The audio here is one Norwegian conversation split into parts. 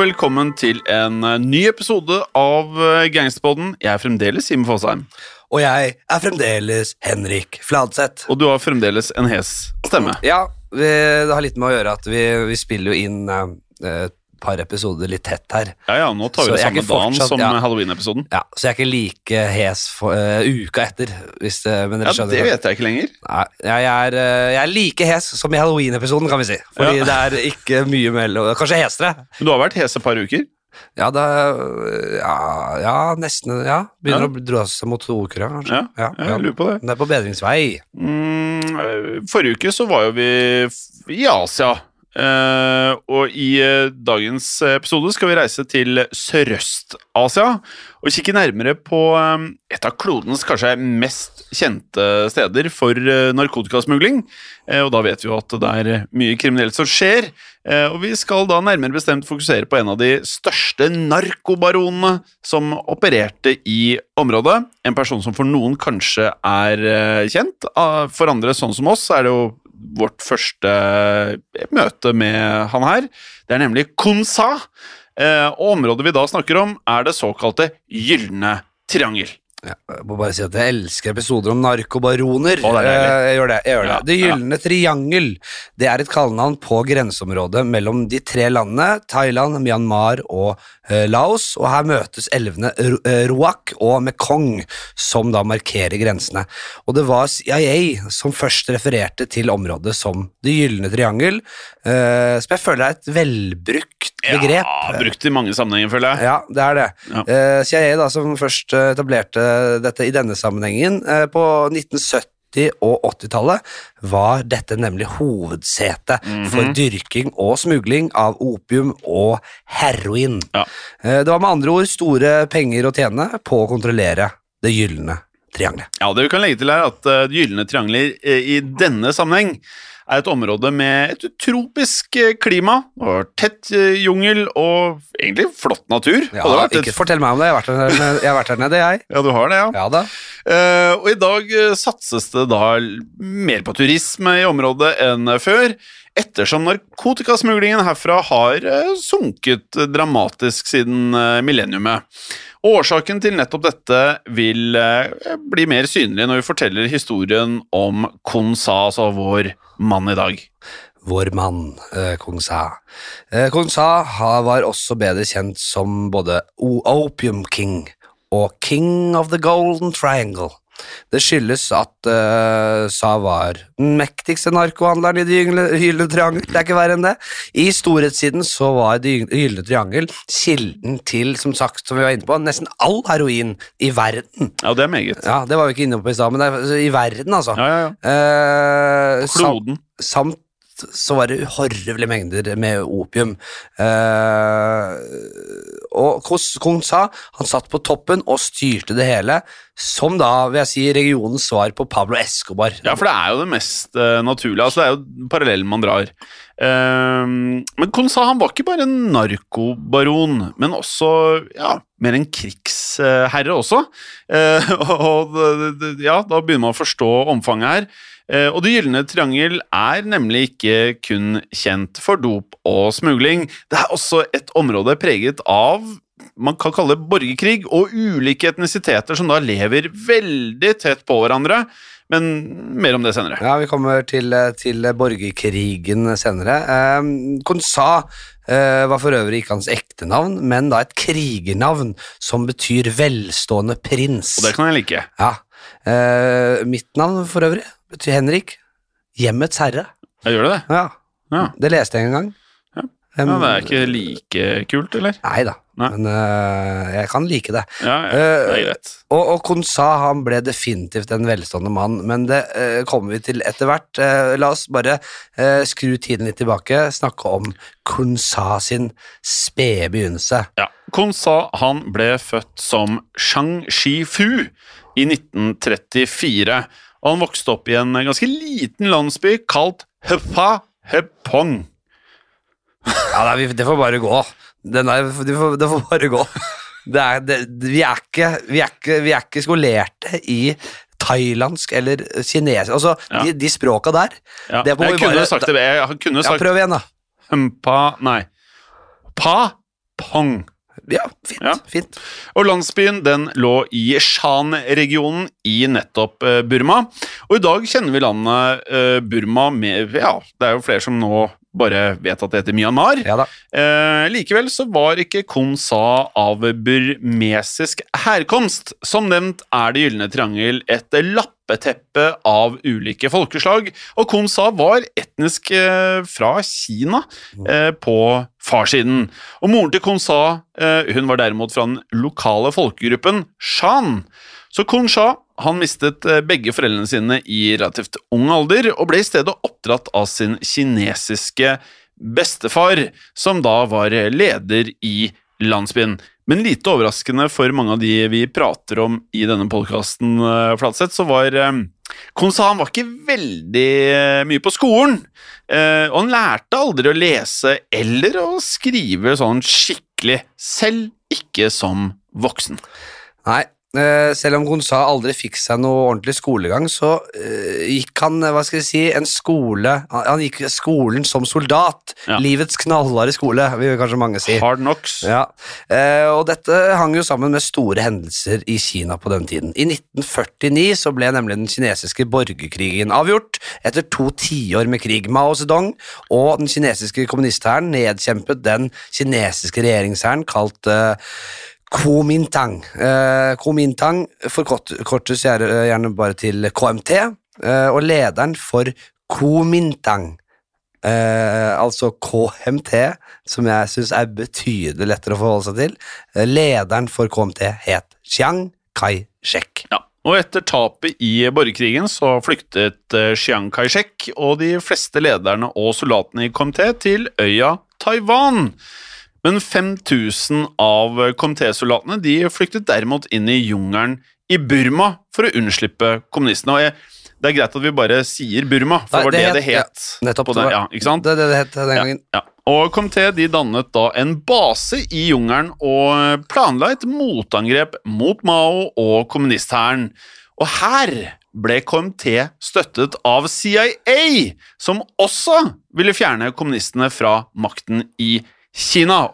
Velkommen til en eh, ny episode av eh, Gangsterpodden. Jeg er fremdeles Simen Fosheim, Og jeg er fremdeles Henrik Fladseth. og du har fremdeles en hes stemme. Ja, vi, det har litt med å gjøre at vi, vi spiller jo inn eh, et par episoder litt tett her. Ja, ja, nå tar vi Så det samme dagen som ja. Halloween-episoden. Ja, Så jeg er ikke like hes for, uh, uka etter. Hvis det, men Ja, skjønner det vet jeg ikke lenger. Nei, jeg, er, uh, jeg er like hes som i Halloween-episoden, kan vi si. Fordi Ja. det er ikke mye mellom Kanskje hesere. Men du har vært hes et par uker. Ja, det ja, ja, nesten Ja. Begynner Ja. å dra seg mot to uker, ja, kanskje. Ja, jeg lurer på det. Det er på bedringsvei. Mm, eh, forrige uke så var jo vi i Asia. Uh, og i uh, dagens episode skal vi reise til Sørøst-Asia og kikke nærmere på um, et av klodens kanskje mest kjente steder for eh, narkotikasmugling. Eh, og da vet vi jo at det er mye kriminelt som skjer. Eh, og vi skal da nærmere bestemt fokusere på en av de største narkobaronene som opererte i området. En person som for noen kanskje er kjent. Ah, For andre, sånn som oss, er det jo vårt første møte med han her. Det er nemlig Konsa. Og området vi da snakker om, er det såkalte gylne triangel. Ja, jeg må bare si at jeg elsker episoder om narkobaroner. Å, det er. Eh, jeg gjør det. jeg gjør det. Ja, Det gylne triangel det er et kallenavn på grenseområdet mellom de tre landene Thailand, Myanmar og eh, Laos. Og her møtes elvene Ro- eh, og Mekong, som da markerer grensene. Og det var CIA som først refererte til området som Det gylne triangel, eh, som jeg føler er et velbrukt begrep. Ja, brukt i mange sammenhenger, føler jeg. Ja, det er det. Ja. Uh, CIA, da, som først eh, etablerte dette i denne sammenhengen uh, på 1970- og 80-tallet, var dette nemlig hovedsetet -hmm. for dyrking og smugling av opium og heroin. Ja. Eh, det var med andre ord store penger å tjene på å kontrollere det gylne triangelet. Ja, det vi kan legge til er at uh, Det gylne triangelet eh, i denne sammenheng er et område med et tropisk eh, klima, og tett eh, jungel og egentlig flott natur. Ja, et- ikke fortell meg om det, jeg har vært der, nede- jeg vært der nede, jeg. ja, du har det, ja. Ja da. Uh, og i dag satses det da mer på turisme i området enn før, ettersom narkotikasmuglingen herfra har sunket dramatisk siden millenniumet. Årsaken til nettopp dette vil eh, bli mer synlig når vi forteller historien om Kon Sa, altså vår mann i dag. Vår mann, eh, kong Sa. Eh, kong Sa var også bedre kjent som både Opium King og King of the Golden Triangle. Det skyldes at uh, Sa var den mektigste narkohandleren i Det gylne triangel. Det er ikke verre enn det. I storhetstiden så var Det gylne- triangel kilden til, som sagt, som vi var inne på, nesten all heroin i verden. Ja, det er meget. Ja, Det var vi ikke inne på i stad, men det er i verden, altså. Ja, ja, ja. Uh, Kloden. Kloden. samt så var det uhorvelige mengder med opium. Eh, og kong Sa han satt på toppen og styrte det hele, som da, vil jeg si, regionens svar på Pablo Escobar. Ja, for det er jo det mest eh, naturlige. Altså, det er jo parallellen man drar. Eh, men Konsa han var ikke bare en narkobaron, men også ja, mer en krigsherre også. Eh, og ja, da begynner man å forstå omfanget her. Eh, og Det gylne triangel er nemlig ikke kun kjent for dop og smugling. Det er også et område preget av man kan kalle det borgerkrig, og ulike etnisiteter som da lever veldig tett på hverandre. Men mer om det senere. Ja, vi kommer til, til borgerkrigen senere. Eh, Konsa eh, var for øvrig ikke hans ekte navn, men da et krigernavn som betyr velstående prins. Og det kan jeg like. Ja. Eh, mitt navn for øvrig betyr Henrik. Hjemmets herre. Jeg gjør det, det. Ja, Ja. det leste jeg en gang. Ja. Ja, Det er ikke like kult, eller? Nei da, men uh, jeg kan like det. Ja, ja det er greit. Uh, Og, og Konsa han ble definitivt en velstående mann, men det uh, kommer vi til etter hvert. Eh, la oss bare eh, skru tiden litt tilbake, snakke om Konsa sin spede begynnelse. Ja. Kun sa han ble født som Shang Shi-fu i 1934. Og han vokste opp i en ganske liten landsby kalt Hepa Hepong. Ja, nei, Det får bare gå. Den der, det, får, det får bare gå. Det er, det, vi, er ikke, vi, er ikke, vi er ikke skolerte i thailandsk eller kinesisk Altså, Ja. de, de språka der Ja. det må Jeg vi kunne bare- sagt det, jeg kunne sagt Ja, prøv igjen, da. Humpa Nei. Pa Pong. Ja, fint. Ja. fint. Og landsbyen den lå i Shan-regionen i nettopp eh, Burma. Og i dag kjenner vi landet eh, Burma med Ja, det er jo flere som nå bare vet at det heter Myanmar. Ja. Eh, likevel så var ikke Kon Sa av burmesisk herkomst. Som nevnt er Det gylne triangel et lappeteppe av ulike folkeslag, og Kun Sa var etnisk eh, fra Kina eh, på farssiden. Og moren til Kun Sa eh, hun var derimot fra den lokale folkegruppen Shan. Så Kun Sha han mistet begge foreldrene sine i relativt ung alder, og ble i stedet oppdratt av sin kinesiske bestefar, som da var leder i landsbyen. Men lite overraskende for mange av de vi prater om i denne podkasten, Flatseth, så var Konsa han var ikke veldig eh, mye på skolen. Eh, og han lærte aldri å lese eller å skrive sånn skikkelig, selv ikke som voksen. Nei, eh, selv om Gonza aldri fikk seg noe ordentlig skolegang, så eh, gikk han, eh, hva skal jeg si, en skole Han, gikk skolen som soldat. Ja. Livets knallharde skole, vil kanskje mange si. Hard knocks. Ja, eh, og dette hang jo sammen med store hendelser i Kina på den tiden. I 1949 så ble nemlig den kinesiske borgerkrigen avgjort. Etter to tiår med krig. Mao Zedong og den kinesiske kommunisthæren nedkjempet den kinesiske regjeringshæren kalt eh, Kuomintang. Eh, Kuomintang forkortes gjerne, gjerne bare til KMT, eh, og lederen for Kuomintang Eh, altså KMT, som jeg syns er betydelig lettere å forholde seg til. Eh, lederen for KMT het Chiang Kai-shek. Ja, og etter tapet i borgerkrigen så flyktet eh, Chiang Kai-shek og de fleste lederne og soldatene i KMT til øya Taiwan. Men 5000 av KMT-soldatene de flyktet derimot inn i jungelen i Burma for å unnslippe kommunistene. Og jeg, det er greit at vi bare sier Burma, for Nei, det var det det det het- het. ja, nettopp, den, ja, ikke sant? Det det det het den gangen. Ja, ja. Og KMT de dannet da en base i jungelen og planla et motangrep mot Mao og kommunisthæren. Og her ble KMT støttet av CIA, som også ville fjerne kommunistene fra makten i Kina.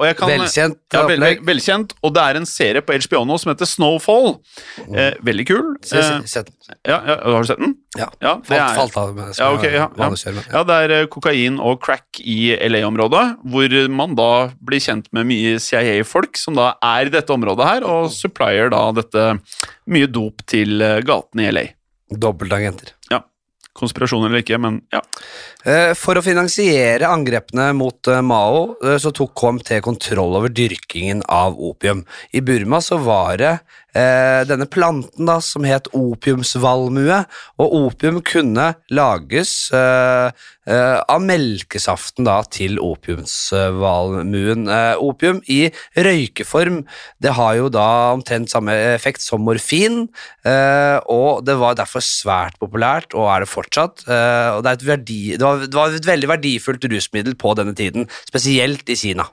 Og jeg kan, Velkjent ja, vel, vel, velkjent, og det er en serie på HBO nå som heter Snowfall. Eh, veldig kul. Eh, se- sett- ja, ja, har du sett den? Ja. Ja, det er- falt av med ja, okay, ja, det er eh, kokain og crack i LA-området, hvor man da blir kjent med mye CIA-folk som da er i dette området her, og supplier da dette mye dop til eh, gatene i LA. Dobbeltagenter. Ja. Konspirasjon eller ikke, men ja. Eh, For å finansiere angrepene mot eh, Mao eh, så tok KMT kontroll over dyrkingen av opium. I Burma så var det eh, denne planten da som het opiumsvalmue, og opium kunne lages eh, eh, av melkesaften da til opiumsvalmuen. Eh, opium i røykeform, det har jo da omtrent samme effekt som morfin, eh, og det var derfor svært populært, og er det fortsatt. eh, og det, er et verdi, det, var, det var et veldig verdifullt rusmiddel på denne tiden, spesielt i Kina.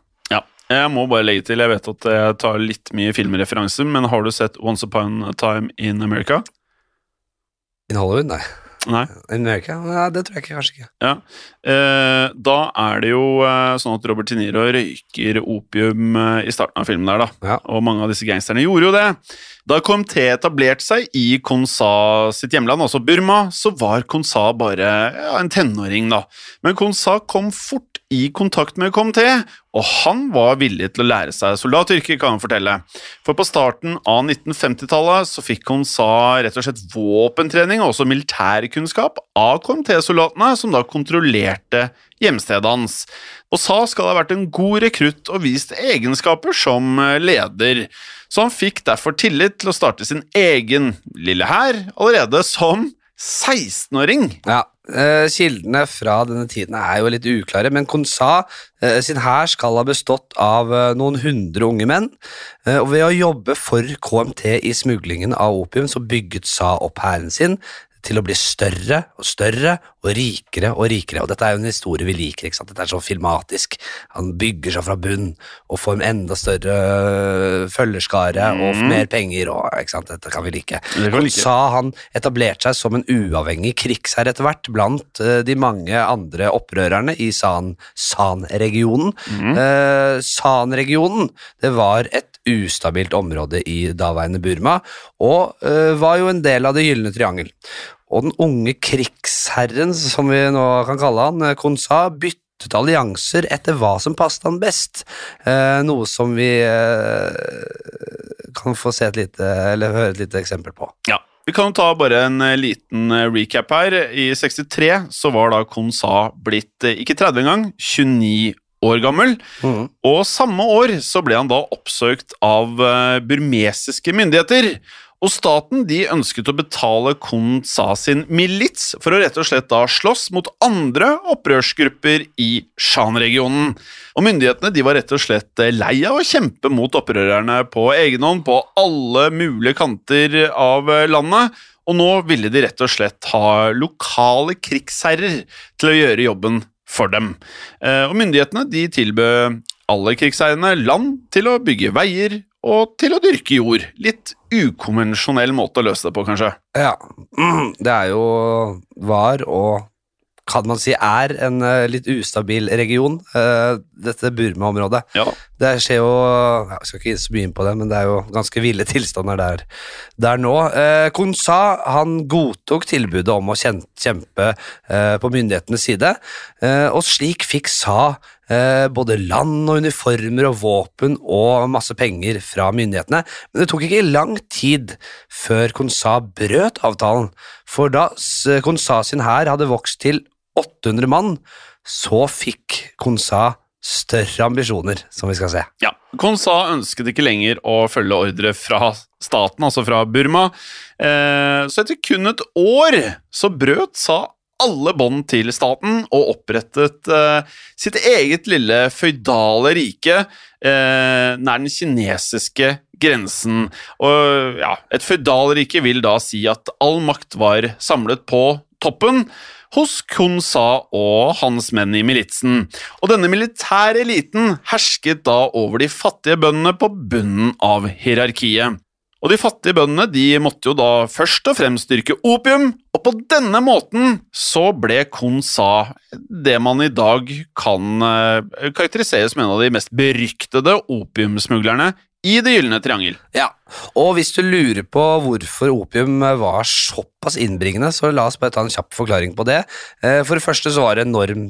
Jeg må bare legge til, jeg vet at jeg tar litt mye filmreferanser, men har du sett Once Upon a Time in America? In Hollywood, nei. Nei. In America? Nei, det tror jeg ikke, kanskje ikke. Ja. Eh, da er det jo eh, sånn at Robert De Niro røyker opium eh, i starten av filmen der, da. Ja. Og mange av disse gangsterne gjorde jo det. Da KMT etablerte seg i Konsa sitt hjemland, altså Burma, så var Konsa bare ja, en tenåring, da. Men Konsa kom fort i kontakt med KMT, og han var villig til å lære seg soldatyrker, kan han fortelle. For på starten av 1950-tallet så fikk Konsa rett og slett våpentrening og også militærkunnskap av KMT-soldatene, som da kontrollerte hjemstedet hans. Og Sa skal ha vært en god rekrutt og vist egenskaper som eh, leder. Så han fikk derfor tillit til å starte sin egen lille hær allerede som 16-åring. Ja, Kildene fra denne tiden er jo litt uklare, men Konsa eh, sin hær skal ha bestått av eh, noen hundre unge menn. eh, og Ved å jobbe for KMT i smuglingen av opium, så bygget Sa opp hæren sin til å bli større og større og rikere og rikere. Og dette er jo en historie vi liker. ikke sant? Dette er så filmatisk. Han bygger seg fra bunn og får en enda større følgerskare følgerskare og får mer penger. og ikke sant? Dette kan vi like. Like. Sa han etablerte seg som en uavhengig krigsherre etter hvert blant eh, de mange andre opprørerne i San- San-regionen. Eh, San-regionen det var et ustabilt område i daværende Burma, og uh, var jo en del av Det gylne triangel. Og den unge krigsherren, som vi nå kan kalle han, eh, Konsa, byttet allianser etter hva som passet han best, eh, noe som vi eh, kan få se et lite, eller høre et lite eksempel på. Ja. Vi kan jo ta bare en eh, liten recap her. I 63 så var da Konsa blitt ikke 30 engang, 29 år gammel. Mm. Og samme år så ble han da oppsøkt av eh, burmesiske myndigheter. Og staten de ønsket å betale Konsa sin milits for å rett og slett da slåss mot andre opprørsgrupper i Shan-regionen. Og myndighetene de var rett og slett eh, lei av å kjempe mot opprørerne på egen hånd på alle mulige kanter av eh, landet. Og nå ville de rett og slett ha lokale krigsherrer til å gjøre jobben for dem. Eh, Og myndighetene de tilbød alle krigsherrene land til å bygge veier og til å dyrke jord. Litt ukonvensjonell måte å løse det på, kanskje. Ja, det er jo var og kan man si er en eh, litt ustabil region, eh, dette Burma-området. Ja. Det skjer jo Jeg skal ikke så mye inn på det, men det er jo ganske ville tilstander der, der nå. Eh, Konsa han godtok tilbudet om å kjempe på myndighetenes side, og slik fikk Sa eh, både land og uniformer og våpen og masse penger fra myndighetene. Men det tok ikke lang tid før Konsa brøt avtalen, for da Konsa sin hær hadde vokst til 800 mann, så fikk Konsa større ambisjoner, som vi skal se. Ja, Konsa ønsket ikke lenger å følge ordre fra staten, altså fra Burma. Eh, så etter kun et år så brøt Sa alle bånd til staten og opprettet eh, sitt eget lille føydale rike eh, nær den kinesiske grensen. Og ja, et føydalrike vil da si at all makt var samlet på toppen hos Kun Sa og hans menn i militsen. Og denne militære eliten hersket da over de fattige bøndene på bunnen av hierarkiet. Og de fattige bøndene de måtte jo da først og fremst dyrke opium, og på denne måten så ble Konsa det man i dag kan eh, karakterisere som en av de mest beryktede opiumsmuglerne i Det gylne triangel. Ja, og hvis du lurer på hvorfor opium var såpass innbringende, så la oss bare ta en kjapp forklaring på det. Eh, For det første så var det enorm,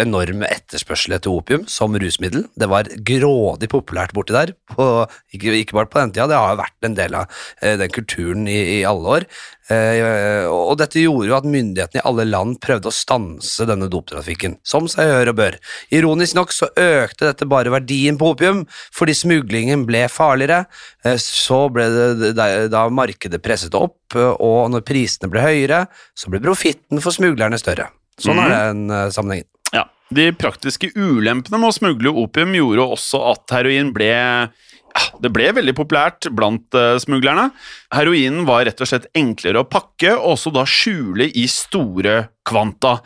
enorm etterspørsel etter opium som rusmiddel. Det var grådig populært borti der, på, ikke, ikke bare på den tida, det har jo vært en del av eh, den kulturen i, i alle år. Eh, og dette gjorde jo at myndighetene i alle land prøvde å stanse denne doptrafikken, som seg hør og bør. Ironisk nok så økte dette bare verdien på opium, fordi smuglingen ble farligere. Eh, Så ble det da, markedet presset opp, eh, og når prisene ble høyere, så ble profitten for smuglerne større. Sånn er den eh, sammenhengen. Ja, De praktiske ulempene med å smugle opium gjorde også at heroin ble ja, det ble veldig populært blant smuglerne. Heroinen var rett og slett enklere å pakke og også da skjule i store kvanta.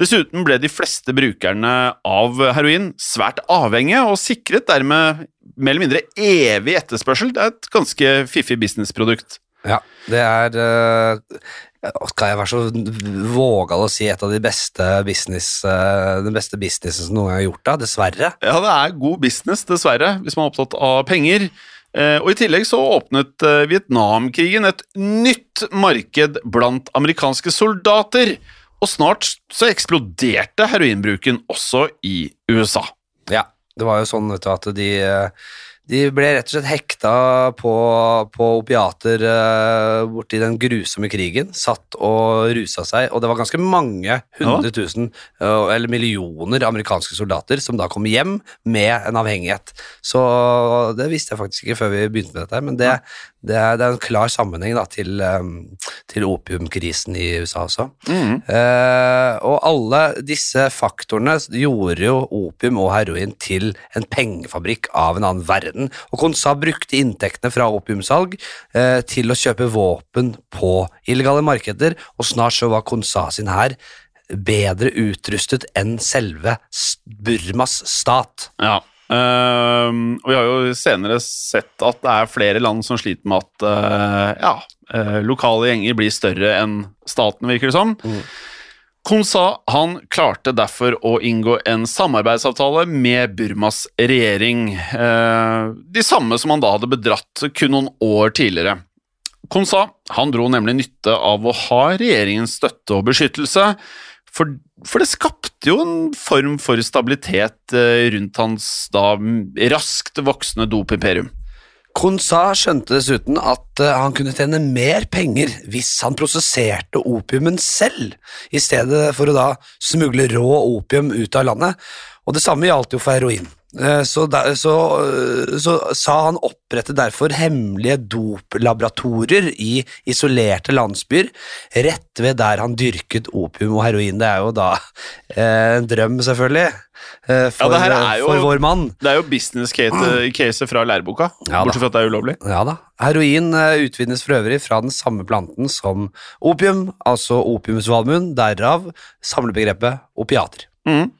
Dessuten ble de fleste brukerne av heroin svært avhengige og sikret dermed mer eller mindre evig etterspørsel. Det er et ganske fiffig businessprodukt. Ja, det er eh, Skal jeg være så vågal å si et av de beste business eh, den beste businessen som noen gang har gjort da, dessverre. Ja, det er god business, dessverre, hvis man er opptatt av penger. Eh, Og I tillegg så åpnet Vietnamkrigen et nytt marked blant amerikanske soldater. Og snart så eksploderte heroinbruken også i USA. Det var jo sånn vet du, at de, de ble rett og slett hekta på, på opiater uh, borti den grusomme krigen. Satt og rusa seg, og det var ganske mange hundre tusen, uh, eller millioner amerikanske soldater som da kom hjem med en avhengighet. Så det visste jeg faktisk ikke før vi begynte med dette, men det, det, er, det er en klar sammenheng da, til, eh, til opiumkrisen i USA også. Eh, og alle disse faktorene gjorde jo opium og heroin til en pengefabrikk av en annen verden. Og Konsa brukte inntektene fra opiumsalg eh, til å kjøpe våpen på illegale markeder, og snart så var Konsa sin hær bedre utrustet enn selve Burmas stat. Ja. Ehm, og vi har jo senere sett at det er flere land som sliter med at uh, ja, uh, lokale gjenger blir større enn staten, virker det som. Konsa han klarte derfor å inngå en samarbeidsavtale med Burmas regjering. eh, de samme som han da hadde bedratt kun noen år tidligere. Konsa han dro nemlig nytte av å ha regjeringens støtte og beskyttelse, for, for det skapte jo en form for stabilitet eh, rundt hans da raskt voksende dopimperium. Konsa skjønte dessuten at eh, han kunne tjene mer penger hvis han prosesserte opiumen selv, i stedet for å da smugle rå opium ut av landet. Og det samme gjaldt jo for heroin. Eh, Så, der, så, eh, så sa han opprette derfor hemmelige doplaboratorier i isolerte landsbyer, rett ved der han dyrket opium og heroin. Det er jo da eh, en drøm, selvfølgelig, for, er jo- for vår mann. Det er jo business case fra læreboka, Ja bortsett fra at det er ulovlig. Ja da. Heroin utvinnes for øvrig fra den samme planten som opium, altså opiumsvalmuen, derav samlebegrepet opiater. Mhm.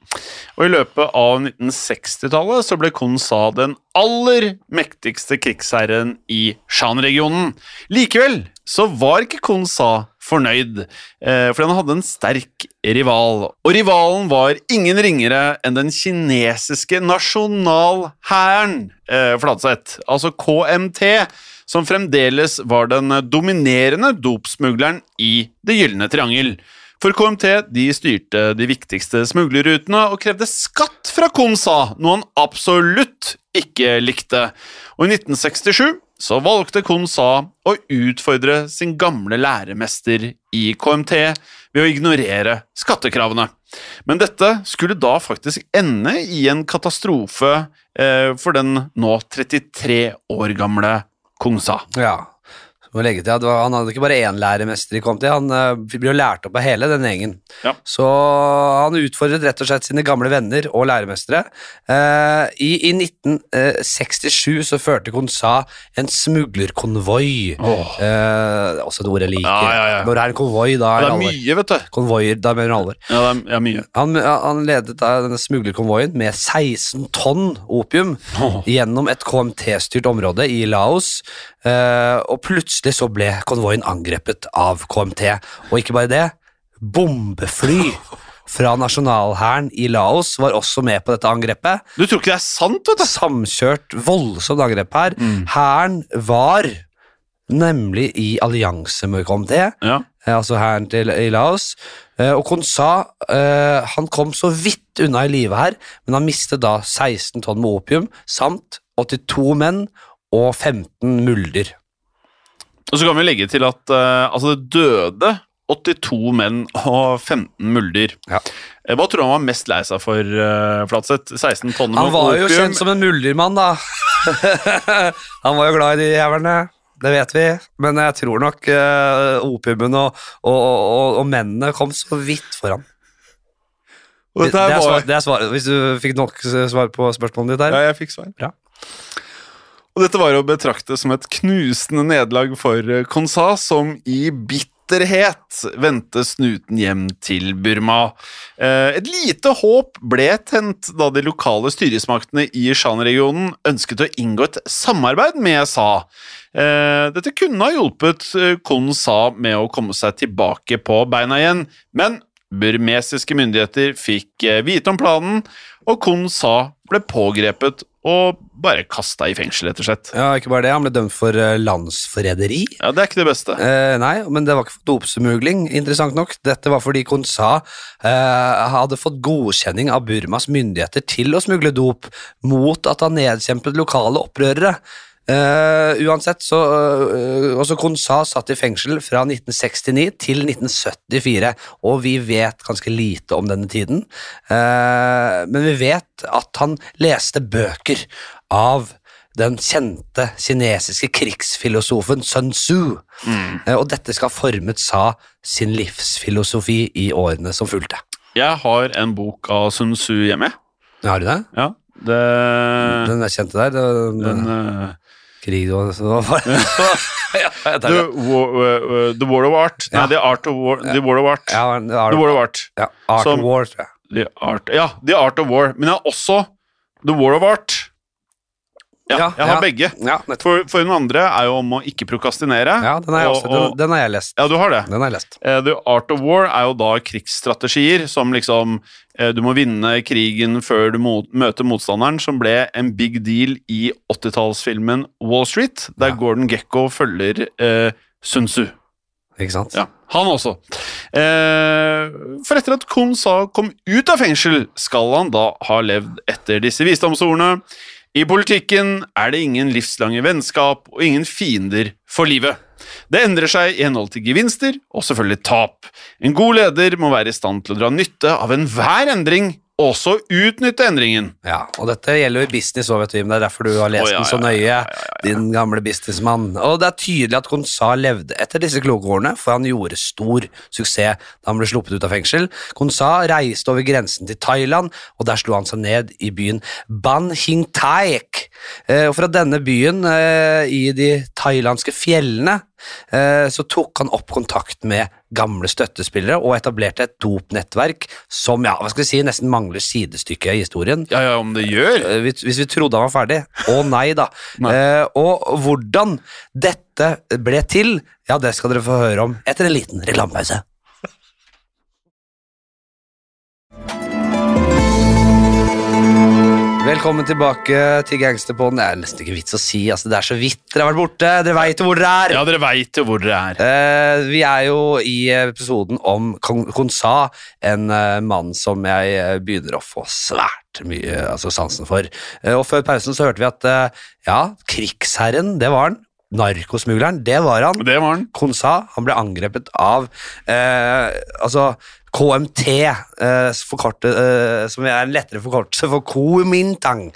Og I løpet av 1960-tallet så ble Konsa den aller mektigste krigsherren i Shan-regionen. Likevel så var ikke Konsa fornøyd, eh, fordi han hadde en sterk rival. Og rivalen var ingen ringere enn den kinesiske nasjonalhæren, eh, Fladseth, altså KMT, som fremdeles var den dominerende dopsmugleren i Det gylne triangel. For KMT de styrte de viktigste smuglerrutene og krevde skatt fra Konsa, noe han absolutt ikke likte. Og i 1967 så valgte Konsa å utfordre sin gamle læremester i KMT ved å ignorere skattekravene. Men dette skulle da faktisk ende i en katastrofe eh, for den nå 33 år gamle Kongsa. Ja. Må legge til at Han hadde ikke bare én læremester i KMT, han eh, ble jo lært opp av hele den gjengen. Ja. Så han utfordret rett og slett sine gamle venner og læremestere. Eh, I, I 1967 så førte Konsa en smuglerkonvoi. oh. Eh, også et ord jeg liker. Ja, ja. Når det er en konvoi, da er det alvor. mye, vet du. Konvoier, da mener alvor. Ja, det er, ja, mye. Han, han ledet denne smuglerkonvoien med 16 tonn opium gjennom et KMT-styrt område i Laos, eh, og plutselig så ble konvoien angrepet av KMT. Og ikke bare det, bombefly fra nasjonalhæren i Laos var også med på dette angrepet. Du tror ikke det er sant, vet du? Samkjørt, voldsomt angrep her. Hæren var nemlig i allianse med KMT, Ja. eh, altså hæren i Laos. Uh, og Konsa uh, han kom så vidt unna i live her, men han mistet da 16 tonn med opium samt 82 menn og 15 mulder. Og så kan vi legge til at uh, altså det døde 82 menn og 15 mulder. Ja. Eh, Hva tror du han var mest lei seg for, uh, Flatseth? 16 tonner Han var var jo kjent som en muldermann, da. han var jo glad i de jævlene. Det vet vi, men jeg tror nok uh, opiumen og, og, og, og mennene kom så vidt foran. Det, Det, er var- svar, det er svaret, hvis du fikk nok svar på spørsmålet ditt der. Ja, jeg fikk svar. Bra. Og dette var å betrakte som et knusende nederlag for eh, Konsa, som i bitterhet vendte snuten hjem til Burma. Eh, Et lite håp ble tent da de lokale styresmaktene i Shan-regionen ønsket å inngå et samarbeid med SA. Eh, Dette kunne ha hjulpet Konsa med å komme seg tilbake på beina igjen, men burmesiske myndigheter fikk vite om planen, og Kon Sa ble pågrepet og bare kasta i fengsel, rett og slett. Ja, ikke bare det, han ble dømt for eh, landsforræderi. Ja, Det er ikke det beste. Eh, nei, men det var ikke for dopsmugling, interessant nok. Dette var fordi Konsa eh, hadde fått godkjenning av Burmas myndigheter til å smugle dop, mot at han nedkjempet lokale opprørere. Eh, uansett, så uh, Også Konsa satt i fengsel fra 1969 til 1974, og vi vet ganske lite om denne tiden. Uh, men vi vet at han leste bøker av den kjente kinesiske krigsfilosofen Sun Tzu. Eh, Og dette skal ha formet Sa sin livsfilosofi i årene som fulgte. Jeg har en bok av Sun Tzu hjemme. Har du det? Ja, det Den er kjente der? Den, den, krig og så ja, the, war, uh, the War of Art. Ja. Nei, The Art of War. The War of Art. Ja, det er- The War of Art. ja, Art Som- of War, tror jeg. The Art. Ja, The Art of War. Men jeg har også The War of Art. Ja, Ja, jeg har ja. begge. Ja. For, for den andre er jo om å ikke prokastinere. Ja, den har jeg, også, og, og- den har jeg lest. ja, du har det. Den har jeg lest. Uh, The Art of War er jo da krigsstrategier som liksom uh, Du må vinne krigen før du mot, møter motstanderen, som ble en big deal i 80-tallsfilmen Wall Street, der. Gordon Gekko følger uh, Sun Tzu. Ikke sant? Ja, han også. For etter at Kun Sa kom ut av fengsel, skal han da ha levd etter disse visdomsordene. I politikken er det ingen livslange vennskap og ingen fiender for livet. Det endrer seg i henhold til gevinster og selvfølgelig tap. En god leder må være i stand til å dra nytte av enhver endring, også utnytte endringen. Ja, og dette gjelder jo i business òg, vet du, Jim. Det er derfor du har lest oh, ja, den så nøye, ja, ja, din gamle businessmann. Og det er tydelig at Konsa levde etter disse kloke ordene, for han gjorde stor suksess da han ble sluppet ut av fengsel. Konsa reiste over grensen til Thailand, og der slo han seg ned i byen Ban Hing Taek. Eh, Og fra denne byen eh, i de thailandske fjellene så tok han opp kontakt med gamle støttespillere og etablerte et dopnettverk som ja, hva skal vi si, nesten mangler sidestykke i historien. Ja, ja, om det gjør. Eh, Hvis hvis vi trodde han var ferdig. Å nei da. Nei. Eh, og hvordan dette ble til, ja, det skal dere få høre om etter en liten reklamepause. Velkommen tilbake til Gangsterpodden. Det er nesten ikke vits å si, altså, det er så vidt dere har vært borte. Dere veit jo hvor dere er. Ja, dere vet jo hvor dere er. Eh, vi er jo i episoden om Kong Konsa, en eh, mann som jeg eh, begynner å få svært mye altså, sansen for. Eh, og før pausen så hørte vi at eh, ja, krigsherren, det var han. Narkosmugleren, det var han. Det var han. Konsa han ble angrepet av eh, altså KMT, eh, forkorte, eh, som er en lettere forkortelse for Kuomintang.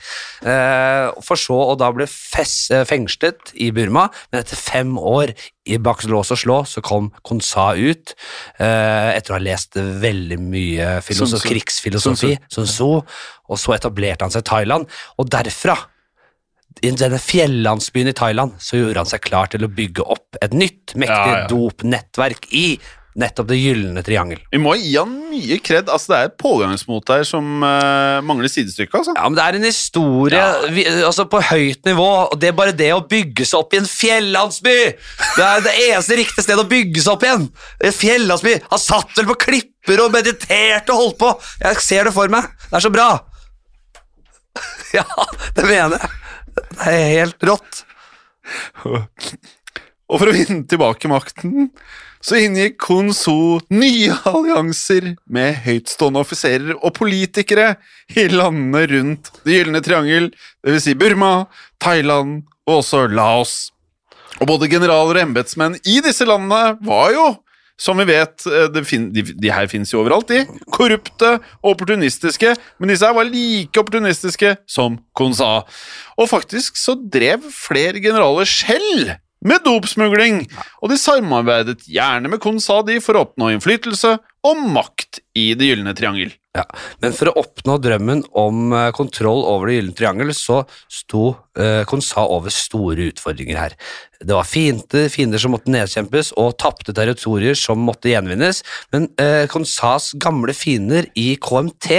Eh, for så å da bli eh, fengslet i Burma, men etter fem år i bak lås og slå så kom Konsa ut, eh, etter å ha lest veldig mye filosof, krigsfilosofi, Sun Tzu, og så etablerte han seg i Thailand, og derfra i denne fjellandsbyen i Thailand så gjorde han seg klar til å bygge opp et nytt, mektig Ja, ja. dopnettverk i nettopp det gylne triangel. Vi må gi han mye kred. Altså, det er et pågangsmot der som uh, mangler sidestykke. Altså. Ja, men Det er en historie vi, altså på høyt nivå, og det er bare det å bygge seg opp i en fjellandsby! Det er det eneste riktige stedet å bygge seg opp igjen! En fjellandsby! Han satt vel på klipper og mediterte og holdt på! Jeg ser det for meg! Det er så bra! Ja, det mener jeg. Det er helt rått. Og for å vinne tilbake makten, så inngikk Kun So nye allianser med høytstående offiserer og politikere i landene rundt Det gylne triangel, dvs. Si Burma, Thailand og også Laos. Og både generaler og embetsmenn i disse landene var jo, som vi vet eh, fin de, de her fins jo overalt, de. Korrupte og opportunistiske, men disse her var like opportunistiske som Kun sa. Og faktisk så drev flere generaler selv med dopsmugling, og de samarbeidet gjerne med Konsadi for å oppnå innflytelse og makt i Det gylne triangel. Ja, Men for å oppnå drømmen om eh, kontroll over Det gylne triangel, så sto eh, Konsa over store utfordringer her. Det var fiender, fiender som måtte nedkjempes, og tapte territorier som måtte gjenvinnes, men eh, Konsas gamle fiender i KMT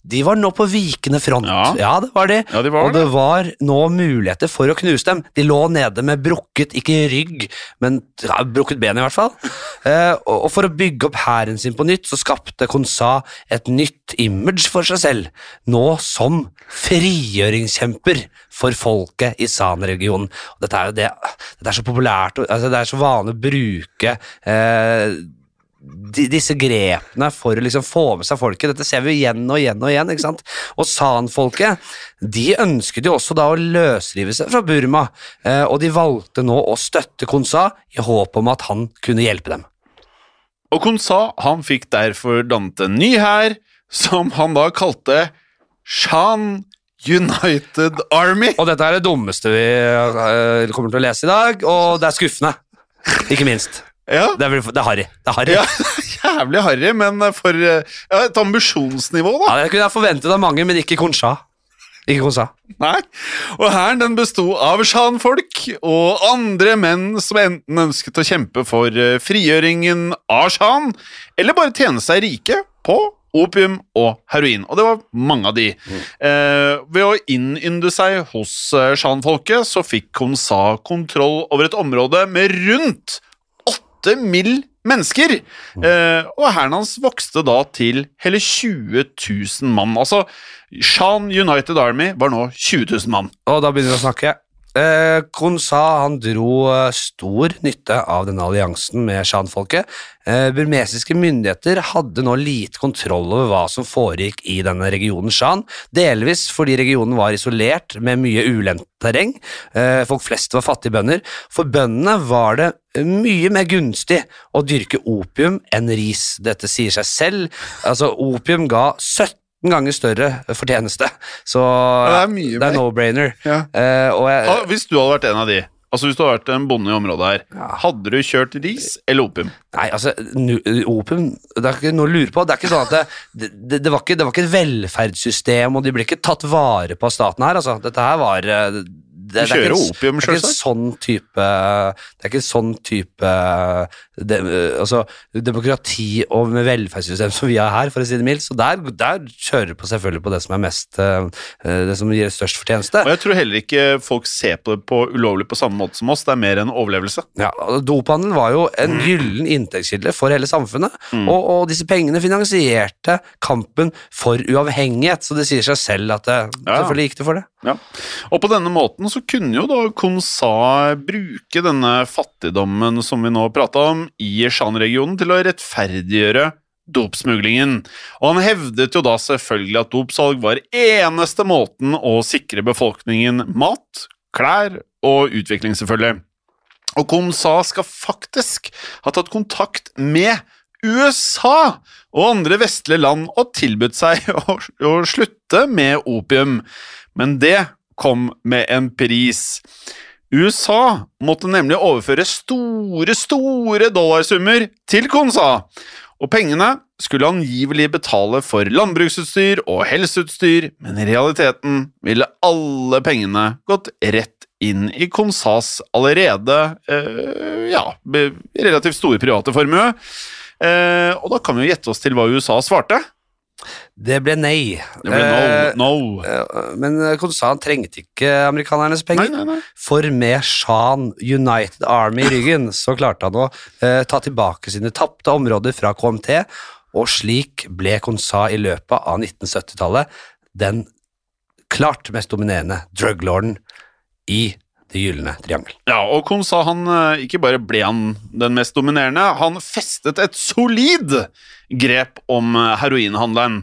de var nå på vikende front. Ja. det var de. Ja, de var og det var nå muligheter for å knuse dem. De lå nede med brukket, ikke rygg, men ja, brukket ben i hvert fall. Eh, og, og for å bygge opp hæren sin på nytt, så skapte Konsa et nytt image for seg selv, nå som frigjøringskjemper for folket i San-regionen. Dette er jo det, dette er så populært, altså det er så vanlig å bruke eh, disse grepene for å liksom få med seg folket. Dette ser vi igjen og igjen og igjen. ikke sant? Og San-folket de ønsket jo også da å løsrive seg fra Burma, eh, og de valgte nå å støtte Konsa i håp om at han kunne hjelpe dem. Og Konsa han fikk derfor dannet en ny hær, som han da kalte Shan United Army. Og dette er det dummeste vi eh, kommer til å lese i dag, og det er skuffende. Ikke minst. Ja, Det er, det er harry. Det er harry. ja jævlig harry, men for eh, ja, et ambisjonsnivå, da. Ja, det kunne jeg forventet av mange, men ikke Konsa. Ikke Konsa. Nei. Og hæren den besto av sjanfolk og andre menn som enten ønsket å kjempe for eh, frigjøringen av sjan, eller bare tjene seg rike på opium og heroin. Og det var mange av de. Eh, ved å innynde seg hos eh, shan-folket så fikk Konsa kontroll over et område med rundt åtte mill. Mennesker. Eh, og hæren hans vokste da til hele 20 000 mann. Altså, Shan United Army var nå 20 000 mann. Og da begynner vi å snakke. Eh, Konsa han dro eh, stor nytte av denne alliansen med shan-folket. Eh, burmesiske myndigheter hadde nå lite kontroll over hva som foregikk i denne regionen shan, delvis fordi regionen var isolert med mye ulendt terreng. Eh, folk flest var fattige bønder. For bøndene var det mye mer gunstig å dyrke opium enn ris. Dette sier seg selv. Altså, opium ga 17 ganger større fortjeneste, så det er er no-brainer. Ja. Uh, Ah, Hvis du hadde vært en av de, altså hvis du hadde vært en bonde i området her, hadde du kjørt ris eller opium? Nei, altså, opium Det er ikke noe å lure på. Det er ikke sånn at det, det, det, var, ikke, det var ikke et velferdssystem, og de ble ikke tatt vare på av staten her. Altså. Dette her var eh, det, er ikke opium, det er ikke sånn type Det er ikke sånn type det, altså, demokrati og med velferdssystem som vi har her, for å si det mildt. Så der, der kjører på selvfølgelig på det som er mest eh, Det som gir størst fortjeneste. Og jeg tror heller ikke folk ser på det på ulovlig på samme måte som oss, det er mer en overlevelse. Ja, Dophandel var jo en gyllen inntektskilde for hele samfunnet, og, og disse pengene finansierte kampen for uavhengighet, så det sier seg selv at det, Ja. selvfølgelig gikk det for det. Ja. Og på denne måten så kunne jo da Konsa bruke denne fattigdommen som vi nå prata om, i Shan-regionen til å rettferdiggjøre dopsmuglingen. Og han hevdet jo da selvfølgelig at dopsalg var eneste måten å sikre befolkningen mat, klær og utvikling, selvfølgelig. Og Konsa skal faktisk ha tatt kontakt med USA og andre vestlige land og tilbudt seg å, å slutte med opium. Men det kom med en pris. USA måtte nemlig overføre store, store dollarsummer til Konsa. Og pengene skulle angivelig betale for landbruksutstyr og helseutstyr, men i realiteten ville alle pengene gått rett inn i Konsas allerede eh, ja, relativt store private formue. Eh, og da kan vi jo gjette oss til hva USA svarte. Det ble nei. Det ble no. Eh, no. eh, Men Konsan trengte ikke amerikanernes Nei, penger. nei, nei. For med Shan United Army i ryggen, så klarte han å eh, ta tilbake sine tapte områder fra KMT, og slik ble Konsa i løpet av 1970-tallet den klart mest dominerende druglorden i Det gylne triangel. Ja, og Kon sa han eh, ikke bare ble han den mest dominerende, han festet et solid grep om eh, heroinhandelen.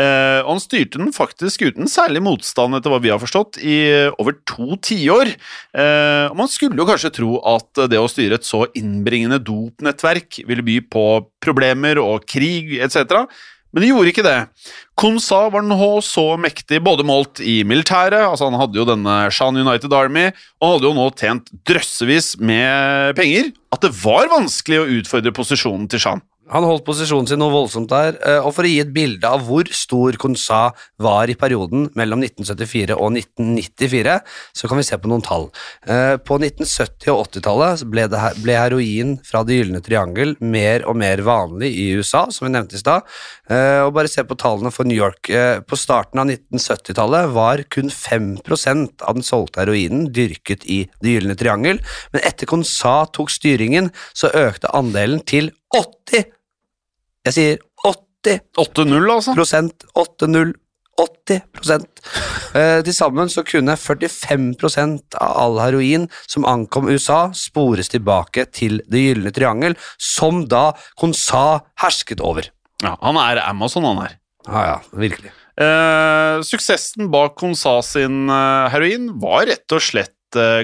Eh, han styrte den faktisk uten særlig motstand, etter hva vi har forstått, i eh, over to tiår. Eh, man skulle jo kanskje tro at det å styre et så innbringende dopnettverk ville by på problemer og krig etc., men de gjorde ikke det. Konsa var nå så mektig, både målt i militæret, altså han hadde jo denne Shan United Army, og han hadde jo nå tjent drøssevis med penger, at det var vanskelig å utfordre posisjonen til Shan. Han holdt posisjonen sin noe voldsomt der, eh, og for å gi et bilde av hvor stor Konsa var i perioden mellom 1974 og 1994, så kan vi se på noen tall. Eh, På 1970- og 80-tallet ble, heroin fra Det gylne triangel mer og mer vanlig i USA, som vi nevnte i stad. Eh, Og bare se på tallene for New York. På starten av 1970-tallet var kun 5% av den solgte heroinen dyrket i Det gylne triangel, men etter Konsa tok styringen, så økte andelen til 80 jeg sier 80 8-0, altså. prosent, 8-0, 80 prosent. Eh, til sammen så kunne 45 prosent av all heroin som ankom USA, spores tilbake til Det gylne triangel, som da Konsa hersket over. Ja, han er Amazon, han her. Ja, ja, virkelig. Eh, suksessen bak Konsa sin eh, heroin var rett og slett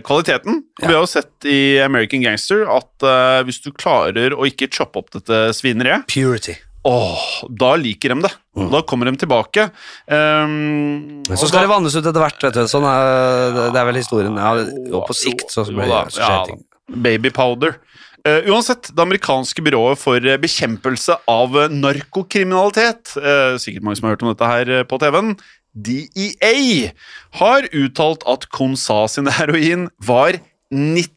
kvaliteten. Ja. Vi har jo sett i American Gangster at uh, hvis du klarer å ikke choppe opp dette svineriet, Purity. åh, da liker de det. Mm. Da kommer de tilbake. Um. Men så skal det vannes ut etter hvert, vet du. Sånn er, det- er vel historien. Ja, og på sikt så blir det så skjer ja. Baby powder. Eh, uansett, det amerikanske byrået for eh, bekjempelse av eh, narkokriminalitet, uh, sikkert mange som har hørt om dette her eh, på TV-en, DEA, har uttalt at Konsa sin heroin var 90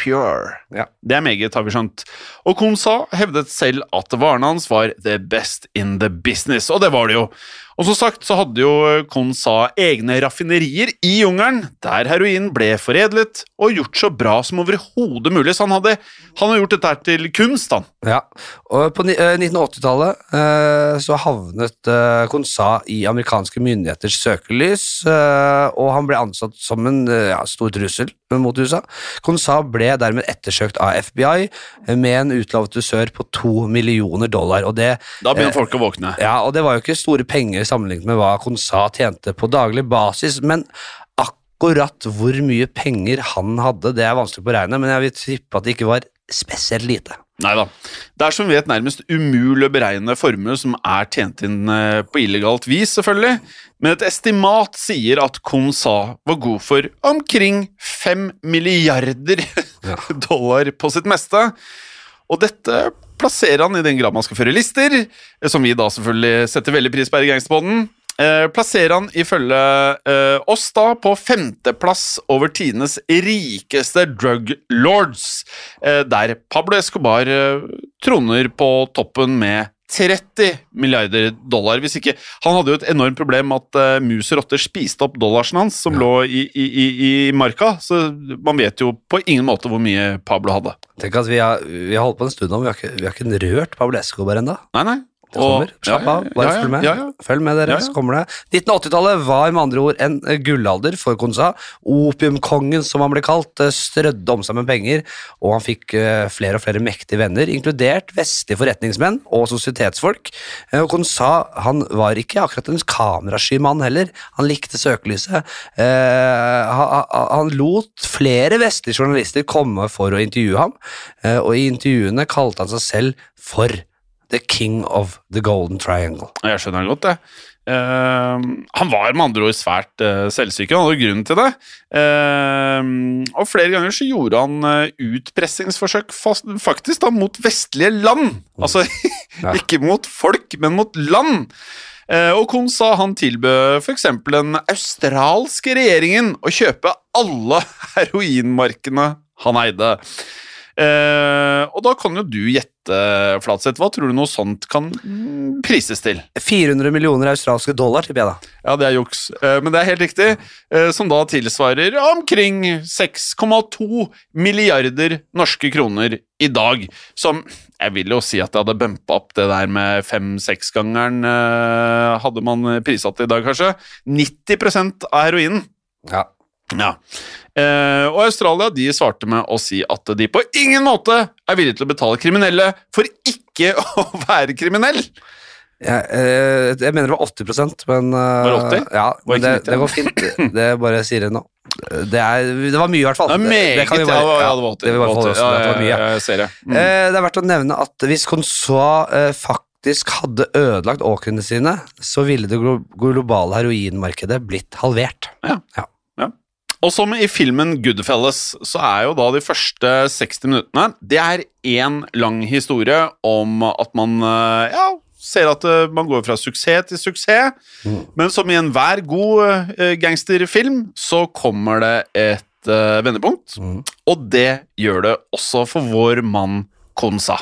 pure. Ja. Det er meget, har vi skjønt. Og Konsa hevdet selv at varene hans var the best in the business, og det var det jo. Og som sagt så hadde jo Konsa egne raffinerier i jungelen, der heroin ble foredlet og gjort så bra som overhodet mulig. Så han hadde, han hadde gjort dette her til kunst, han. Ja, og på eh, 1980-tallet eh, så havnet eh, Konsa i amerikanske myndigheters søkelys, eh, og han ble ansatt som en eh, ja, stor trussel mot USA. Konsa ble dermed ettersøkt av FBI eh, med en utlovet dusør på to millioner dollar, og det Da begynner Eh, folk å våkne. Ja, og det var jo ikke store penger sammenlignet med hva Konsa tjente på daglig basis, men akkurat hvor mye penger han hadde, det er vanskelig å beregne, men jeg vil tippe at det ikke var spesielt lite. Nei da. Det er som vi vet nærmest umulig å beregne formue som er tjent inn eh, på illegalt vis, selvfølgelig. Men et estimat sier at Konsa var god for omkring fem milliarder dollar på sitt meste. Og dette plasserer han i den grad man skal føre lister, eh, som vi da selvfølgelig setter veldig pris på her i Gangsterpodden. Eh, plasserer han ifølge eh, oss da på femteplass over tidenes rikeste drug lords, eh, der Pablo Escobar eh, troner på toppen med 30 milliarder dollar. Hvis ikke, Han hadde jo et enormt problem med at uh, mus og rotter spiste opp dollarsen hans, som lå i, i, i, i marka, så man vet jo på ingen måte hvor mye Pablo hadde. Tenk at vi har, vi har holdt på en stund nå, vi har ikke, vi har ikke rørt Pablo Escobar ennå. Nei, nei. Kommer. Slapp av, bare følg med. Følg med, dere, så kommer det. 1980-tallet var med andre ord en eh, gullalder for Konsa. Opiumkongen, som han ble kalt, eh, strødde om seg med penger, og han fikk eh, flere og flere mektige venner, inkludert vestlige forretningsmenn og sosietetsfolk. Og Konsa han var ikke akkurat en kamerasky mann heller. Han likte søkelyset. Han, lot flere vestlige journalister komme for å intervjue ham, og i intervjuene kalte han seg selv for The King of the Golden Triangle. Jeg skjønner godt, det. Uh, han var med andre ord svært uh, selvsyk. han hadde grunn til det. Uh, og flere ganger så gjorde han eh, utpressingsforsøk fast, faktisk da mot vestlige land. Altså Ja. ikke mot folk, men mot land. Eh, og Kohn sa han tilbød f.eks. den australske regjeringen å kjøpe alle heroinmarkene han eide. Eh, og da kan jo du gjette, Flatseth. Hva tror du noe sånt kan prises til? 400 millioner australske dollar, tipper jeg da. Ja, det er juks, eh, men det er helt riktig. eh, Som da tilsvarer omkring 6,2 milliarder norske kroner i dag. Som jeg vil jo si at jeg hadde bumpa opp det der med fem-seksgangeren, hadde man prissatt det i dag, kanskje. 90 av heroinen. Ja. Ja. Eh, og Australia de svarte med å si at de på ingen måte er villige til å betale kriminelle for ikke å være kriminell. Jeg, eh, jeg mener det var 80% men eh, Var det 80? Ja, men det, 90, det går fint. Det bare sier jeg nå. Det, er, det var mye, i hvert fall. Det meget, kan vi bare- ja, ja, det var 80. det vil bare holde oss ja, med at det var mye. jeg ser det. Mm. Eh, det er verdt å nevne at hvis Consoa eh, faktisk hadde ødelagt åkrene sine, så ville det globale heroinmarkedet blitt halvert. Ja. Og som i filmen Goodfellas, så er jo da de første 60 minuttene Det er én lang historie om at man eh, ja, ser at eh, man går fra suksess til suksess. Men som i enhver god eh, gangsterfilm, så kommer det et vendepunkt. vendepunkt. Og det gjør det også for vår mann Konsa.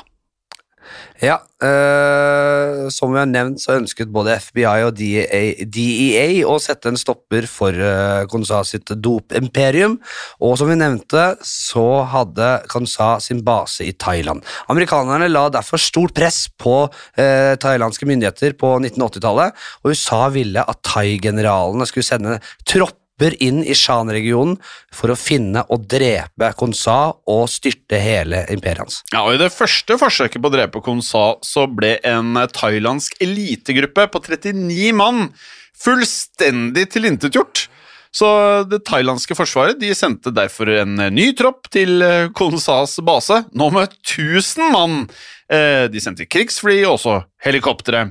Ja, øh, som vi har nevnt, så ønsket både FBI og DEA, DEA å sette en stopper for øh, Konsa sitt dopimperium, og som vi nevnte, så hadde Konsa sin base i Thailand. Amerikanerne la derfor stort press på øh, thailandske myndigheter på 1980-tallet, og USA ville at thai-generalene skulle sende tropper inn i Shan-regionen for å finne og drepe Konsa og styrte hele imperiet hans. Ja, og I det første forsøket på å drepe Konsa så ble en thailandsk elitegruppe på 39 mann fullstendig tilintetgjort. Så det thailandske forsvaret de sendte derfor en ny tropp til eh, Konsas base, nå med 1000 mann. Eh, De sendte krigsfly og også helikoptre.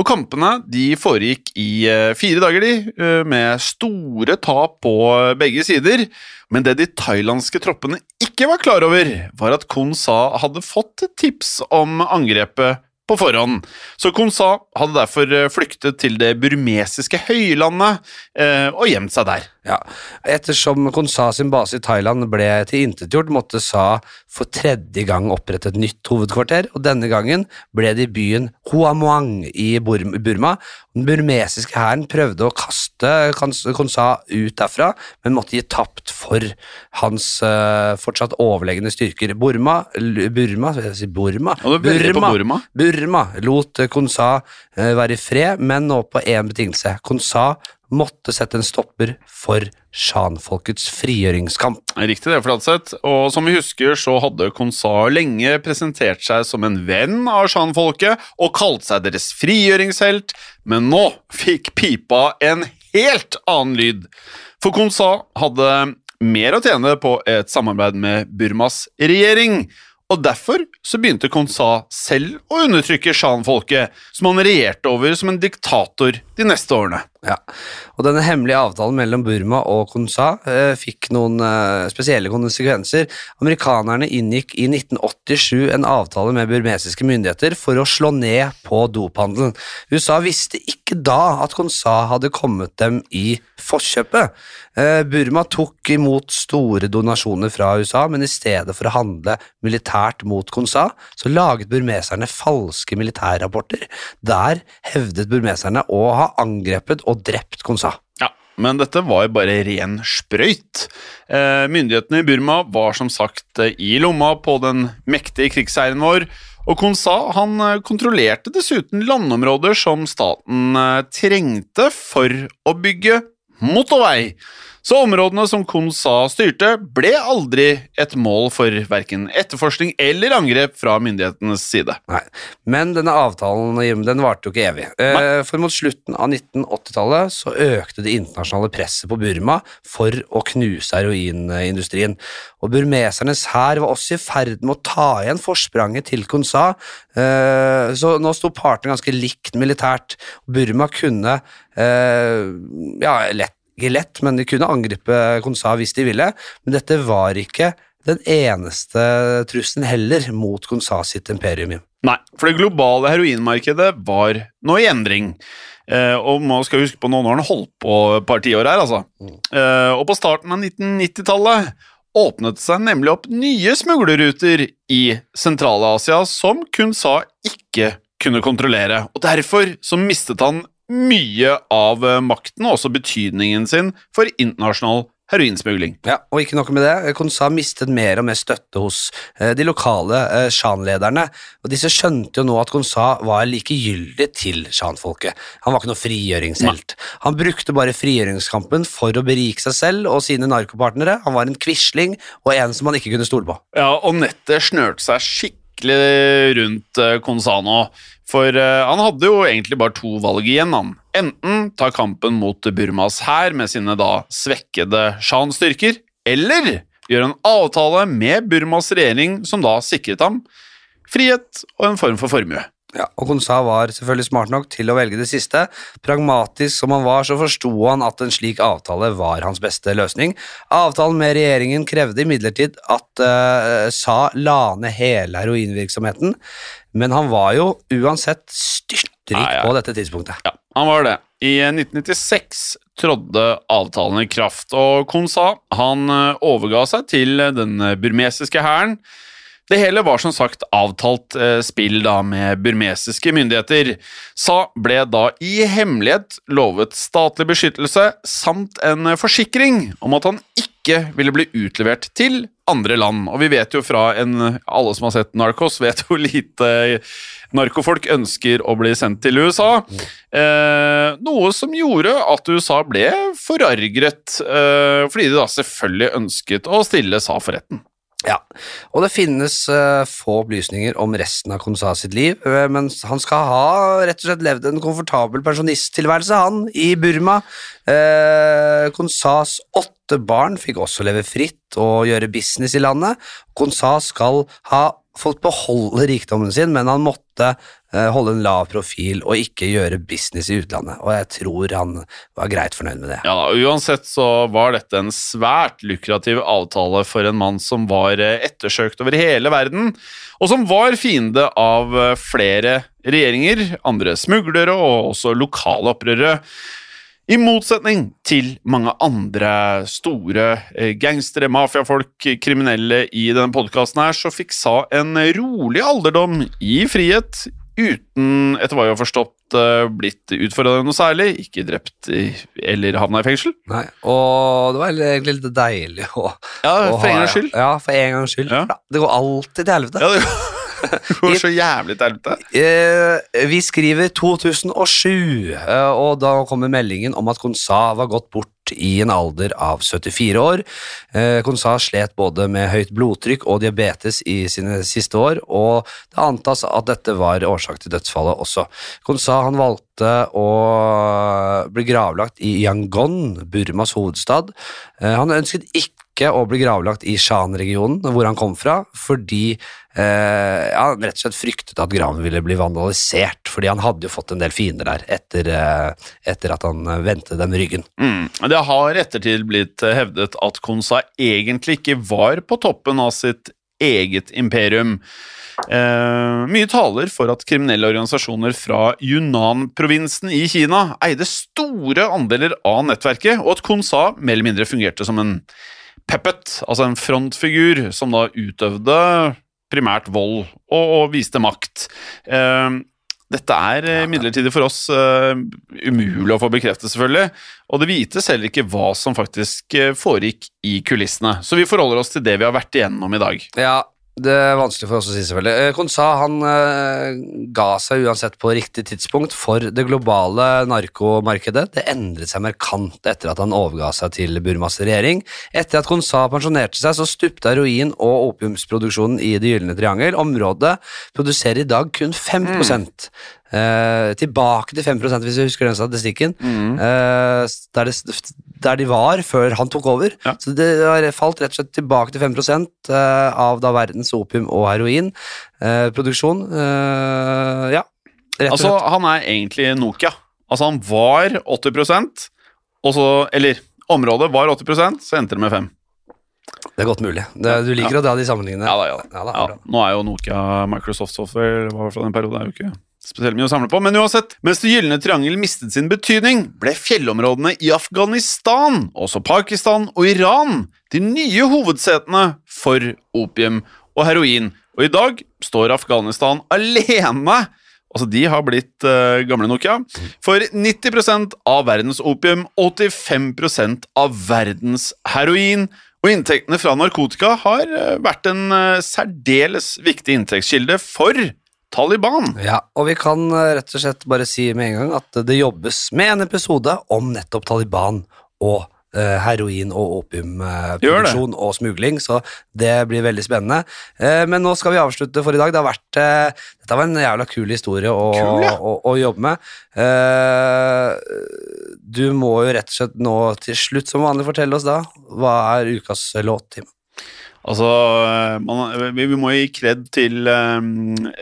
Og kampene de foregikk i eh, fire dager, de, eh, med store tap på begge sider. Men det de thailandske troppene ikke var klar over, var at Konsa hadde fått tips om angrepet på forhånd. Så Konsa hadde derfor eh, flyktet til det burmesiske høylandet eh, og gjemt seg der. Ja, Ettersom Konsa sin base i Thailand ble tilintetgjort, måtte Sa for tredje gang opprette et nytt hovedkvarter, og denne gangen ble det i byen Huamuang i Burma. Den burmesiske hæren prøvde å kaste Kons- Konsa ut derfra, men måtte gi tapt for hans eh, fortsatt overlegne styrker. Burma, Burma, si Burma, på Burma. Burma lot Konsa eh, være i fred, men nå på én betingelse. Konsa måtte sette en stopper for sjanfolkets frigjøringskamp. Riktig det, Fladseth. Og som vi husker, så hadde Konsa lenge presentert seg som en venn av shan-folket og kalt seg deres frigjøringshelt, men nå fikk pipa en helt annen lyd. For Konsa hadde mer å tjene på et samarbeid med Burmas regjering. Og derfor så begynte Konsa selv å undertrykke shan-folket, som han regjerte over som en diktator de neste årene. Ja. Og denne hemmelige avtalen mellom Burma og Konsa eh, fikk noen eh, spesielle konsekvenser. Amerikanerne inngikk i 1987 en avtale med burmesiske myndigheter for å slå ned på dophandelen. USA visste ikke da at Konsa hadde kommet dem i forkjøpet. Eh, Burma tok imot store donasjoner fra USA, men i stedet for å handle militært mot Konsa, så laget burmeserne falske militærrapporter. Der hevdet burmeserne å ha angrepet og drept Konsa. Ja, men dette var jo bare ren sprøyt. Eh, myndighetene i Burma var som sagt eh, i lomma på den mektige krigseieren vår, og Konsa han eh, kontrollerte dessuten landområder som staten trengte for å bygge motorvei. Så områdene som Konsa styrte, ble aldri et mål for verken etterforskning eller angrep fra myndighetenes side. Nei, Men denne avtalen Jim, den varte jo ikke evig. Nei. for mot slutten av 1980-tallet så økte det internasjonale presset på Burma for å knuse heroinindustrien. Og burmesernes hær var også i ferd med å ta igjen forspranget til Konsa, eh, så nå sto partene ganske likt militært. Burma kunne eh, ja, lett, ikke lett, men de kunne angripe Konsa hvis de ville, men dette var ikke den eneste trusselen heller mot Konsa sitt imperium. Nei, for det globale heroinmarkedet var nå i endring. Eh, og man skal huske på nå, år, han den holdt på et par tiår her, altså. Eh, og på starten av 1990-tallet åpnet det seg nemlig opp nye smuglerruter i Sentral-Asia som Konsa ikke kunne kontrollere. Og derfor så mistet han mye av eh, makten og også betydningen sin for internasjonal heroinsmugling. Ja, og ikke noe med det. Konsa mistet mer og mer støtte hos eh, de lokale sjanlederne. og disse skjønte jo nå at Konsa var likegyldig til sjanfolket. Han var ikke noe frigjøringshelt. Han brukte bare frigjøringskampen for å berike seg selv og sine narkopartnere. Han var en quisling og en som man ikke kunne stole på. Ja, og nettet snørte seg skikkelig rundt Consano. Konsano. For eh, han hadde jo egentlig bare to valg igjen. han. Enten ta kampen mot Burmas hær med sine da svekkede Shan-styrker, eller gjøre en avtale med Burmas regjering som da sikret ham frihet og en form for formue. Ja, og Konsa var selvfølgelig smart nok til å velge det siste. Pragmatisk som han var, så forsto han at en slik avtale var hans beste løsning. Avtalen med regjeringen krevde imidlertid at uh, Sa la ned hele heroinvirksomheten, men han var jo uansett styrtrik Ja, ja. på dette tidspunktet. Ja, han var det. I 1996 trådde avtalen i kraft, og Konsa han eh, overga seg til den burmesiske hæren. Det hele var som sagt avtalt eh, spill da med burmesiske myndigheter. Sa ble da i hemmelighet lovet statlig beskyttelse samt en forsikring om at han ikke ville bli utlevert til andre land. Og vi vet jo fra en Alle som har sett Narcos, vet hvor lite narkofolk ønsker å bli sendt til USA. Eh, noe som gjorde at USA ble forargret, eh, fordi de da selvfølgelig ønsket å stille Sa for retten. Ja, og det finnes uh, få opplysninger om resten av Konsa sitt liv, eh, men han skal ha rett og slett levd en komfortabel pensjonisttilværelse, han, i Burma. Uh, Konsas åtte barn fikk også leve fritt og gjøre business i landet. Konsa skal ha fått beholde rikdommen sin, men han måtte eh, holde en lav profil og ikke gjøre business i utlandet, og jeg tror han var greit fornøyd med det. Ja, Uansett så var dette en svært lukrativ avtale for en mann som var eh, ettersøkt over hele verden, og som var fiende av eh, flere regjeringer, andre smuglere og også lokale opprørere. I motsetning til mange andre store eh, gangstere, mafiafolk, kriminelle i denne podkasten her, så fikk Sa en rolig alderdom i frihet, uten, etter hva jeg har forstått, eh, blitt utfordra noe særlig, ikke drept i- eller havna i fengsel. Nei, og det var egentlig litt deilig å Ja, å for en gangs skyld. Ja, for en gangs skyld. Ja, Det går alltid til helvete. Ja, det går så jævlig til. Eh, vi skriver 2007, eh, og da kommer meldingen om at Konsa var gått bort i en alder av 74 år. Eh, Konsa slet både med høyt blodtrykk og diabetes i sine siste år, og det antas at dette var årsak til dødsfallet også. Konsa han valgte å bli gravlagt i Yangon, Burmas hovedstad. Han ønsket ikke å bli gravlagt i Shan-regionen, hvor han kom fra, fordi eh, han rett og slett fryktet at graven ville bli vandalisert, fordi han hadde jo fått en del fiender der etter, eh, etter at han eh, vendte dem ryggen. Mm. Det har ettertid blitt hevdet at Konsa egentlig ikke var på toppen av sitt eget imperium. Eh, mye taler for at kriminelle organisasjoner fra Yunnan-provinsen i Kina eide store andeler av nettverket, og at Konsa mer eller mindre fungerte som en puppet, altså en frontfigur som da utøvde primært vold og, og viste makt. Eh, dette er ja, midlertidig for oss eh, umulig å få bekreftet, selvfølgelig. Og det vites heller ikke hva som faktisk eh, foregikk i kulissene. Så vi forholder oss til det vi har vært igjennom i dag. Ja, det er vanskelig for oss å si, selvfølgelig. Eh, Konsa han eh, ga seg uansett på riktig tidspunkt for det globale narkomarkedet. Det endret seg markant etter at han overga seg til Burmas regjering. Etter at Konsa pensjonerte seg, så stupte heroin- og opiumsproduksjonen i Det gylne triangel. Området produserer i dag kun 5 Eh, tilbake til 5 hvis du husker den statistikken. Eh, der, det, der de var før han tok over. Ja. Så det har falt rett og slett tilbake til 5 eh, av da verdens opium- og heroinproduksjon. Eh, ja, rett og Altså, slett. han er egentlig Nokia. Altså, han var 80% og så Eller området var 80 så endte det med 5 Det er godt mulig. Det, du liker å dra de sammenligningene. Ja da, ja da. Ja, da, Ja, nå er jo Nokia Microsoft Software var i hvert fall en periode, er jo ikke spesielt mye å samle på. Men uansett, mens Det gylne triangel mistet sin betydning, ble fjellområdene i Afghanistan, også Pakistan og Iran de nye hovedsetene for opium og heroin. Og i dag står Afghanistan alene Altså, de har blitt uh, gamle Nokia. For 90% av verdens opium, 85% av verdens heroin. Og inntektene fra narkotika har eh, vært en uh, særdeles viktig inntektskilde for Taliban. Ja, og vi kan eh, rett og slett bare si med en gang at det jobbes med en episode om nettopp Taliban og eh, heroin- og opiumproduksjon og smugling, så det blir veldig spennende. Eh, men nå skal vi avslutte for i dag. Det har vært, eh, dette var en jævla kul historie å, Kul, ja. å, å jobbe med. Eh, du må jo rett og slett nå til slutt som vanlig fortelle oss da, hva er ukas låt, Tim? Altså, eh, man, vi, vi må gi kred til eh,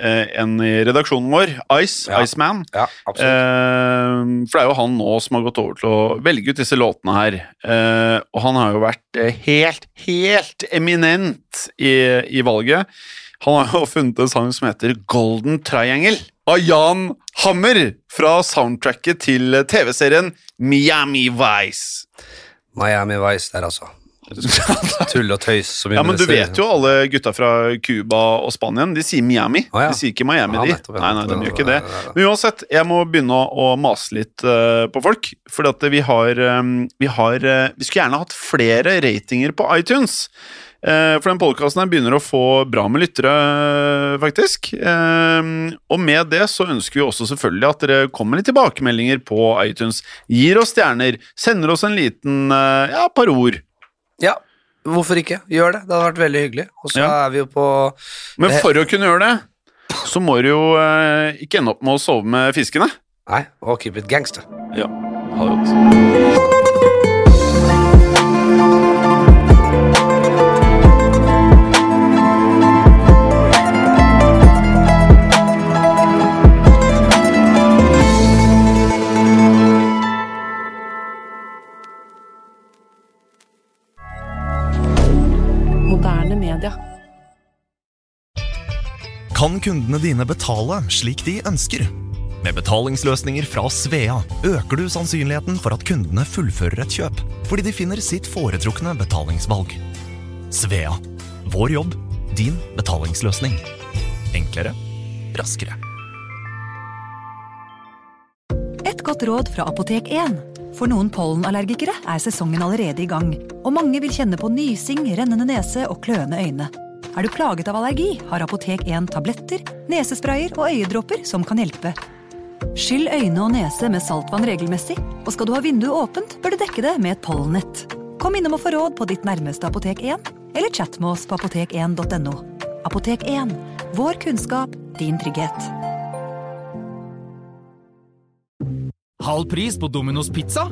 eh, en i redaksjonen vår, Ice, Ja. Iceman. Ja, Eh, for det er jo han nå som har gått over til å velge ut disse låtene her. Uh, og han har jo vært eh, helt, helt eminent i, i valget. Han har jo funnet en sang som heter Golden Triangle av Jan Hammer fra soundtracket til TV-serien Miami Vice. Miami Vice der, altså. Tull og tøys. Som Ja, men du vet jo alle gutta fra Cuba og Spanien, de sier Miami. Å, ja. De sier ikke Miami, Ja, de. nettopp, Nei, nei, de gjør ikke det. Men uansett, jeg må begynne å, mase litt uh, på folk. For at vi har, um, vi har uh, Vi skulle gjerne hatt flere ratinger på iTunes. Uh, for den podkasten begynner å få bra med lyttere, faktisk. Uh, og med det så ønsker vi også selvfølgelig at dere kommer litt tilbakemeldinger på iTunes. Gir oss stjerner, sender oss en liten uh, ja, par ord. Ja, hvorfor ikke? Gjør det. Det hadde vært veldig hyggelig. Og så Ja. er vi jo på Men Det- for å kunne gjøre det, så må du jo eh, ikke ende opp med å sove med fiskene. Nei, og keep it gangster. Ja, ha det godt. Kundene dine betale slik de ønsker? Med betalingsløsninger fra Svea øker du sannsynligheten for at kundene fullfører et kjøp, fordi de finner sitt foretrukne betalingsvalg. Svea vår jobb, din betalingsløsning. Enklere, raskere. Et godt råd fra Apotek 1. For noen pollenallergikere er sesongen allerede i gang, og mange vil kjenne på nysing, rennende nese og kløende øyne. Er du plaget av allergi, har Apotek 1 tabletter, nesesprayer og øyedråper som kan hjelpe. Skyll øyne og nese med saltvann regelmessig, og skal du ha vinduet åpent, bør du dekke det med et pollennett. Kom innom og få råd på ditt nærmeste Apotek 1, eller chat med oss på apotek1.no. Apotek 1 vår kunnskap, din trygghet. Halv pris på Domino's pizza?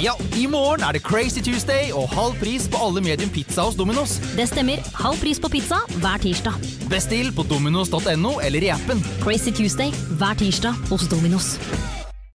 Ja, i morgen er det Crazy Tuesday og halv pris på alle medium pizza hos Domino's. Det stemmer. Halv pris på pizza hver tirsdag. Bestill på dominos.no eller i appen. Crazy Tuesday hver tirsdag hos Dominos.